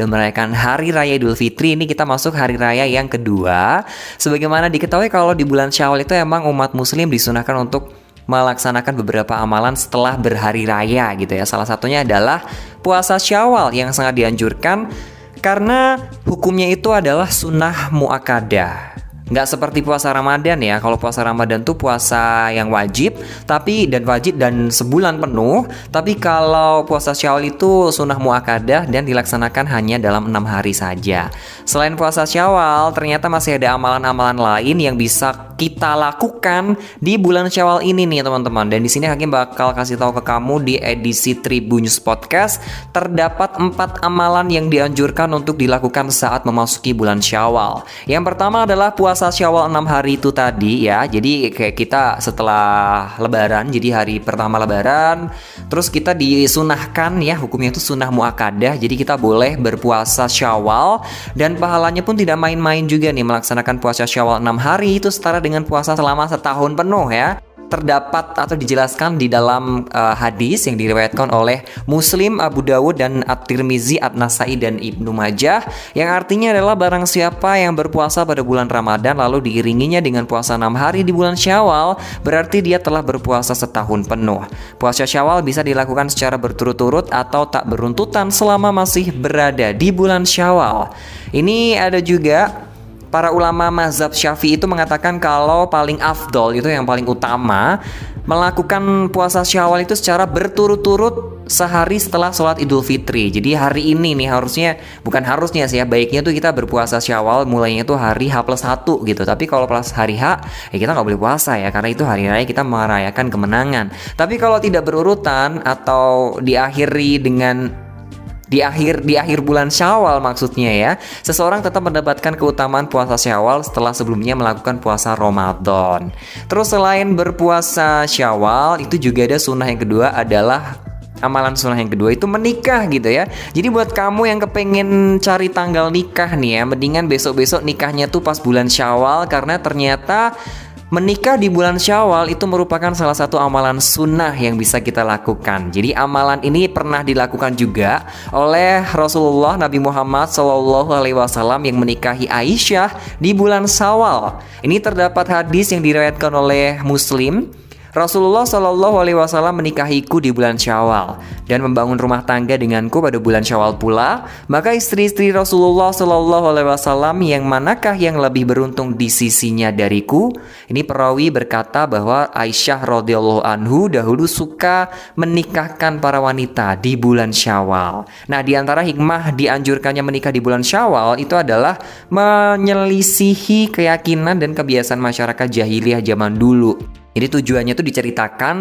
pada merayakan Hari Raya Idul Fitri Ini kita masuk Hari Raya yang kedua. Sebagaimana diketahui kalau di bulan Syawal itu emang umat muslim disunahkan untuk melaksanakan beberapa amalan setelah berhari raya gitu ya. Salah satunya adalah puasa Syawal yang sangat dianjurkan Karena hukumnya itu adalah sunnah mu'akadah nggak seperti puasa Ramadan ya. Kalau puasa Ramadan tuh puasa yang wajib, tapi dan wajib dan sebulan penuh. Tapi kalau puasa Syawal itu sunnah muakadah dan dilaksanakan hanya dalam enam hari saja. Selain puasa Syawal, ternyata masih ada amalan-amalan lain yang bisa kita lakukan di bulan Syawal ini nih teman-teman. Dan di sini Hakim bakal kasih tahu ke kamu di edisi Tribunnews Podcast terdapat empat amalan yang dianjurkan untuk dilakukan saat memasuki bulan Syawal. Yang pertama adalah puasa Syawal 6 hari itu tadi ya. Jadi kayak kita setelah lebaran, jadi hari pertama lebaran, terus kita disunahkan ya, hukumnya itu sunnah muakadah. Jadi kita boleh berpuasa Syawal dan pahalanya pun tidak main-main juga nih melaksanakan puasa Syawal 6 hari itu setara dengan puasa selama setahun penuh ya terdapat atau dijelaskan di dalam uh, hadis yang diriwayatkan oleh Muslim, Abu Dawud dan At-Tirmizi, At-Nasai dan Ibnu Majah yang artinya adalah barang siapa yang berpuasa pada bulan Ramadan lalu diiringinya dengan puasa enam hari di bulan Syawal berarti dia telah berpuasa setahun penuh. Puasa Syawal bisa dilakukan secara berturut-turut atau tak beruntutan selama masih berada di bulan Syawal. Ini ada juga para ulama mazhab syafi'i itu mengatakan kalau paling afdol itu yang paling utama melakukan puasa syawal itu secara berturut-turut sehari setelah sholat idul fitri. Jadi hari ini nih harusnya bukan harusnya sih ya baiknya tuh kita berpuasa syawal mulainya tuh hari H plus 1 gitu. Tapi kalau plus hari H ya kita nggak boleh puasa ya karena itu hari raya kita merayakan kemenangan. Tapi kalau tidak berurutan atau diakhiri dengan di akhir di akhir bulan Syawal maksudnya ya. Seseorang tetap mendapatkan keutamaan puasa Syawal setelah sebelumnya melakukan puasa Ramadan. Terus selain berpuasa Syawal, itu juga ada sunnah yang kedua adalah amalan sunnah yang kedua itu menikah gitu ya. Jadi buat kamu yang kepengen cari tanggal nikah nih ya, mendingan besok-besok nikahnya tuh pas bulan Syawal karena ternyata Menikah di bulan Syawal itu merupakan salah satu amalan sunnah yang bisa kita lakukan. Jadi amalan ini pernah dilakukan juga oleh Rasulullah Nabi Muhammad Wasallam yang menikahi Aisyah di bulan Syawal. Ini terdapat hadis yang diriwayatkan oleh Muslim Rasulullah Shallallahu Alaihi Wasallam menikahiku di bulan Syawal dan membangun rumah tangga denganku pada bulan Syawal pula. Maka istri-istri Rasulullah Shallallahu Alaihi Wasallam yang manakah yang lebih beruntung di sisinya dariku? Ini perawi berkata bahwa Aisyah radhiyallahu anhu dahulu suka menikahkan para wanita di bulan Syawal. Nah, di antara hikmah dianjurkannya menikah di bulan Syawal itu adalah menyelisihi keyakinan dan kebiasaan masyarakat jahiliyah zaman dulu. Jadi tujuannya itu diceritakan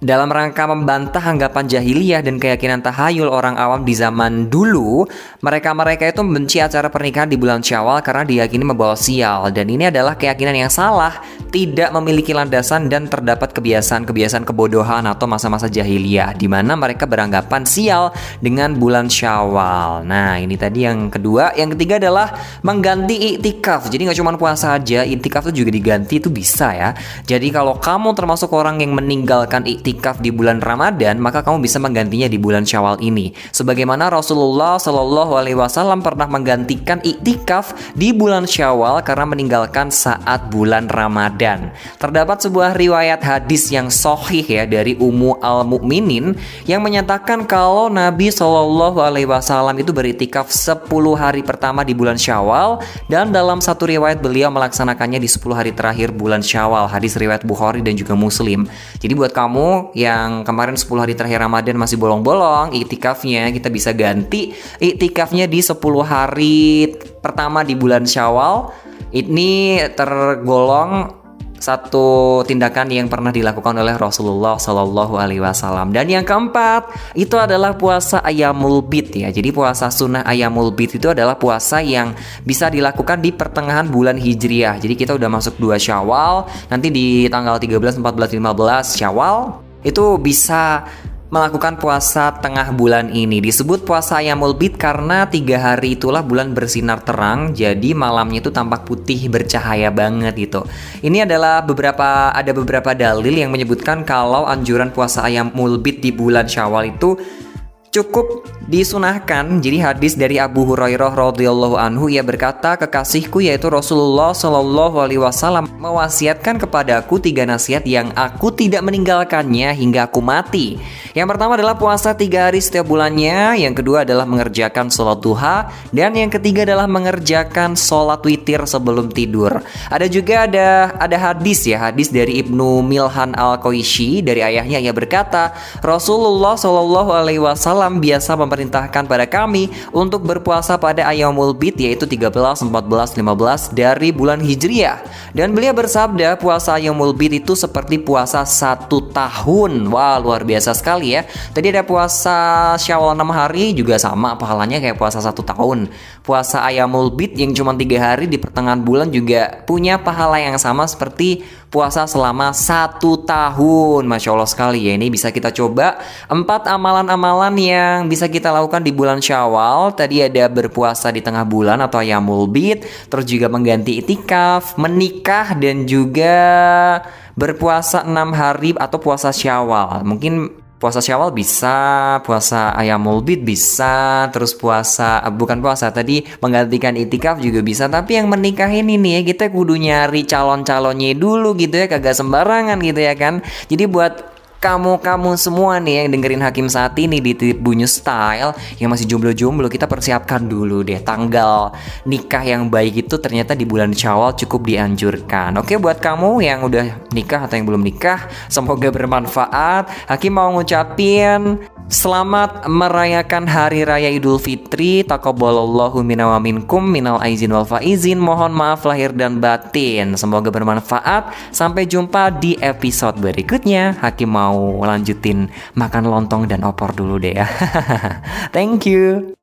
dalam rangka membantah anggapan jahiliyah dan keyakinan tahayul orang awam di zaman dulu, mereka-mereka itu membenci acara pernikahan di bulan Syawal karena diyakini membawa sial dan ini adalah keyakinan yang salah, tidak memiliki landasan dan terdapat kebiasaan-kebiasaan kebodohan atau masa-masa jahiliyah di mana mereka beranggapan sial dengan bulan Syawal. Nah, ini tadi yang kedua, yang ketiga adalah mengganti iktikaf. Jadi nggak cuma puasa aja, iktikaf itu juga diganti itu bisa ya. Jadi kalau kamu termasuk orang yang meninggalkan iktikaf iktikaf di bulan Ramadan, maka kamu bisa menggantinya di bulan Syawal ini. Sebagaimana Rasulullah Shallallahu Alaihi Wasallam pernah menggantikan iktikaf di bulan Syawal karena meninggalkan saat bulan Ramadan. Terdapat sebuah riwayat hadis yang sohih ya dari Ummu al Mukminin yang menyatakan kalau Nabi Shallallahu Alaihi Wasallam itu beriktikaf 10 hari pertama di bulan Syawal dan dalam satu riwayat beliau melaksanakannya di 10 hari terakhir bulan Syawal. Hadis riwayat Bukhari dan juga Muslim. Jadi buat kamu yang kemarin 10 hari terakhir Ramadan masih bolong-bolong iktikafnya kita bisa ganti iktikafnya di 10 hari pertama di bulan Syawal ini tergolong satu tindakan yang pernah dilakukan oleh Rasulullah Shallallahu Alaihi Wasallam. Dan yang keempat itu adalah puasa ayamul bid ya. Jadi puasa sunnah ayamul bid itu adalah puasa yang bisa dilakukan di pertengahan bulan hijriah. Jadi kita udah masuk dua Syawal, nanti di tanggal 13, 14, 15 Syawal itu bisa melakukan puasa tengah bulan ini. Disebut puasa Ayamul Bid karena tiga hari itulah bulan bersinar terang jadi malamnya itu tampak putih bercahaya banget gitu. Ini adalah beberapa ada beberapa dalil yang menyebutkan kalau anjuran puasa Ayamul Bid di bulan Syawal itu cukup disunahkan. Jadi hadis dari Abu Hurairah radhiyallahu anhu ia berkata, "Kekasihku yaitu Rasulullah shallallahu alaihi wasallam mewasiatkan kepadaku tiga nasihat yang aku tidak meninggalkannya hingga aku mati." Yang pertama adalah puasa tiga hari setiap bulannya, yang kedua adalah mengerjakan sholat duha, dan yang ketiga adalah mengerjakan sholat witir sebelum tidur. Ada juga ada ada hadis ya, hadis dari Ibnu Milhan al Qaishi dari ayahnya ia berkata, Rasulullah shallallahu alaihi wasallam wasallam biasa memerintahkan pada kami untuk berpuasa pada ayamul bid yaitu 13, 14, 15 dari bulan Hijriah. Dan beliau bersabda puasa ayamul bid itu seperti puasa satu tahun. Wah luar biasa sekali ya. Tadi ada puasa syawal 6 hari juga sama pahalanya kayak puasa satu tahun. Puasa ayamul bid yang cuma tiga hari di pertengahan bulan juga punya pahala yang sama seperti puasa selama satu tahun. Masya Allah sekali ya ini bisa kita coba empat amalan-amalan yang bisa kita lakukan di bulan Syawal tadi ada berpuasa di tengah bulan atau ayamul bid, terus juga mengganti itikaf, menikah dan juga berpuasa enam hari atau puasa Syawal. Mungkin puasa Syawal bisa, puasa ayamul bid bisa, terus puasa bukan puasa tadi menggantikan itikaf juga bisa. Tapi yang menikah ini nih ya kita kudu nyari calon-calonnya dulu gitu ya, kagak sembarangan gitu ya kan. Jadi buat kamu-kamu semua nih yang dengerin Hakim saat ini di Titip Bunyi Style yang masih jomblo-jomblo kita persiapkan dulu deh tanggal nikah yang baik itu ternyata di bulan Syawal cukup dianjurkan. Oke buat kamu yang udah nikah atau yang belum nikah semoga bermanfaat. Hakim mau ngucapin Selamat merayakan Hari Raya Idul Fitri. Taqabbalallahu minna wa minkum minal aizin wal faizin. Mohon maaf lahir dan batin. Semoga bermanfaat. Sampai jumpa di episode berikutnya. Hakim mau lanjutin makan lontong dan opor dulu deh ya. Thank you.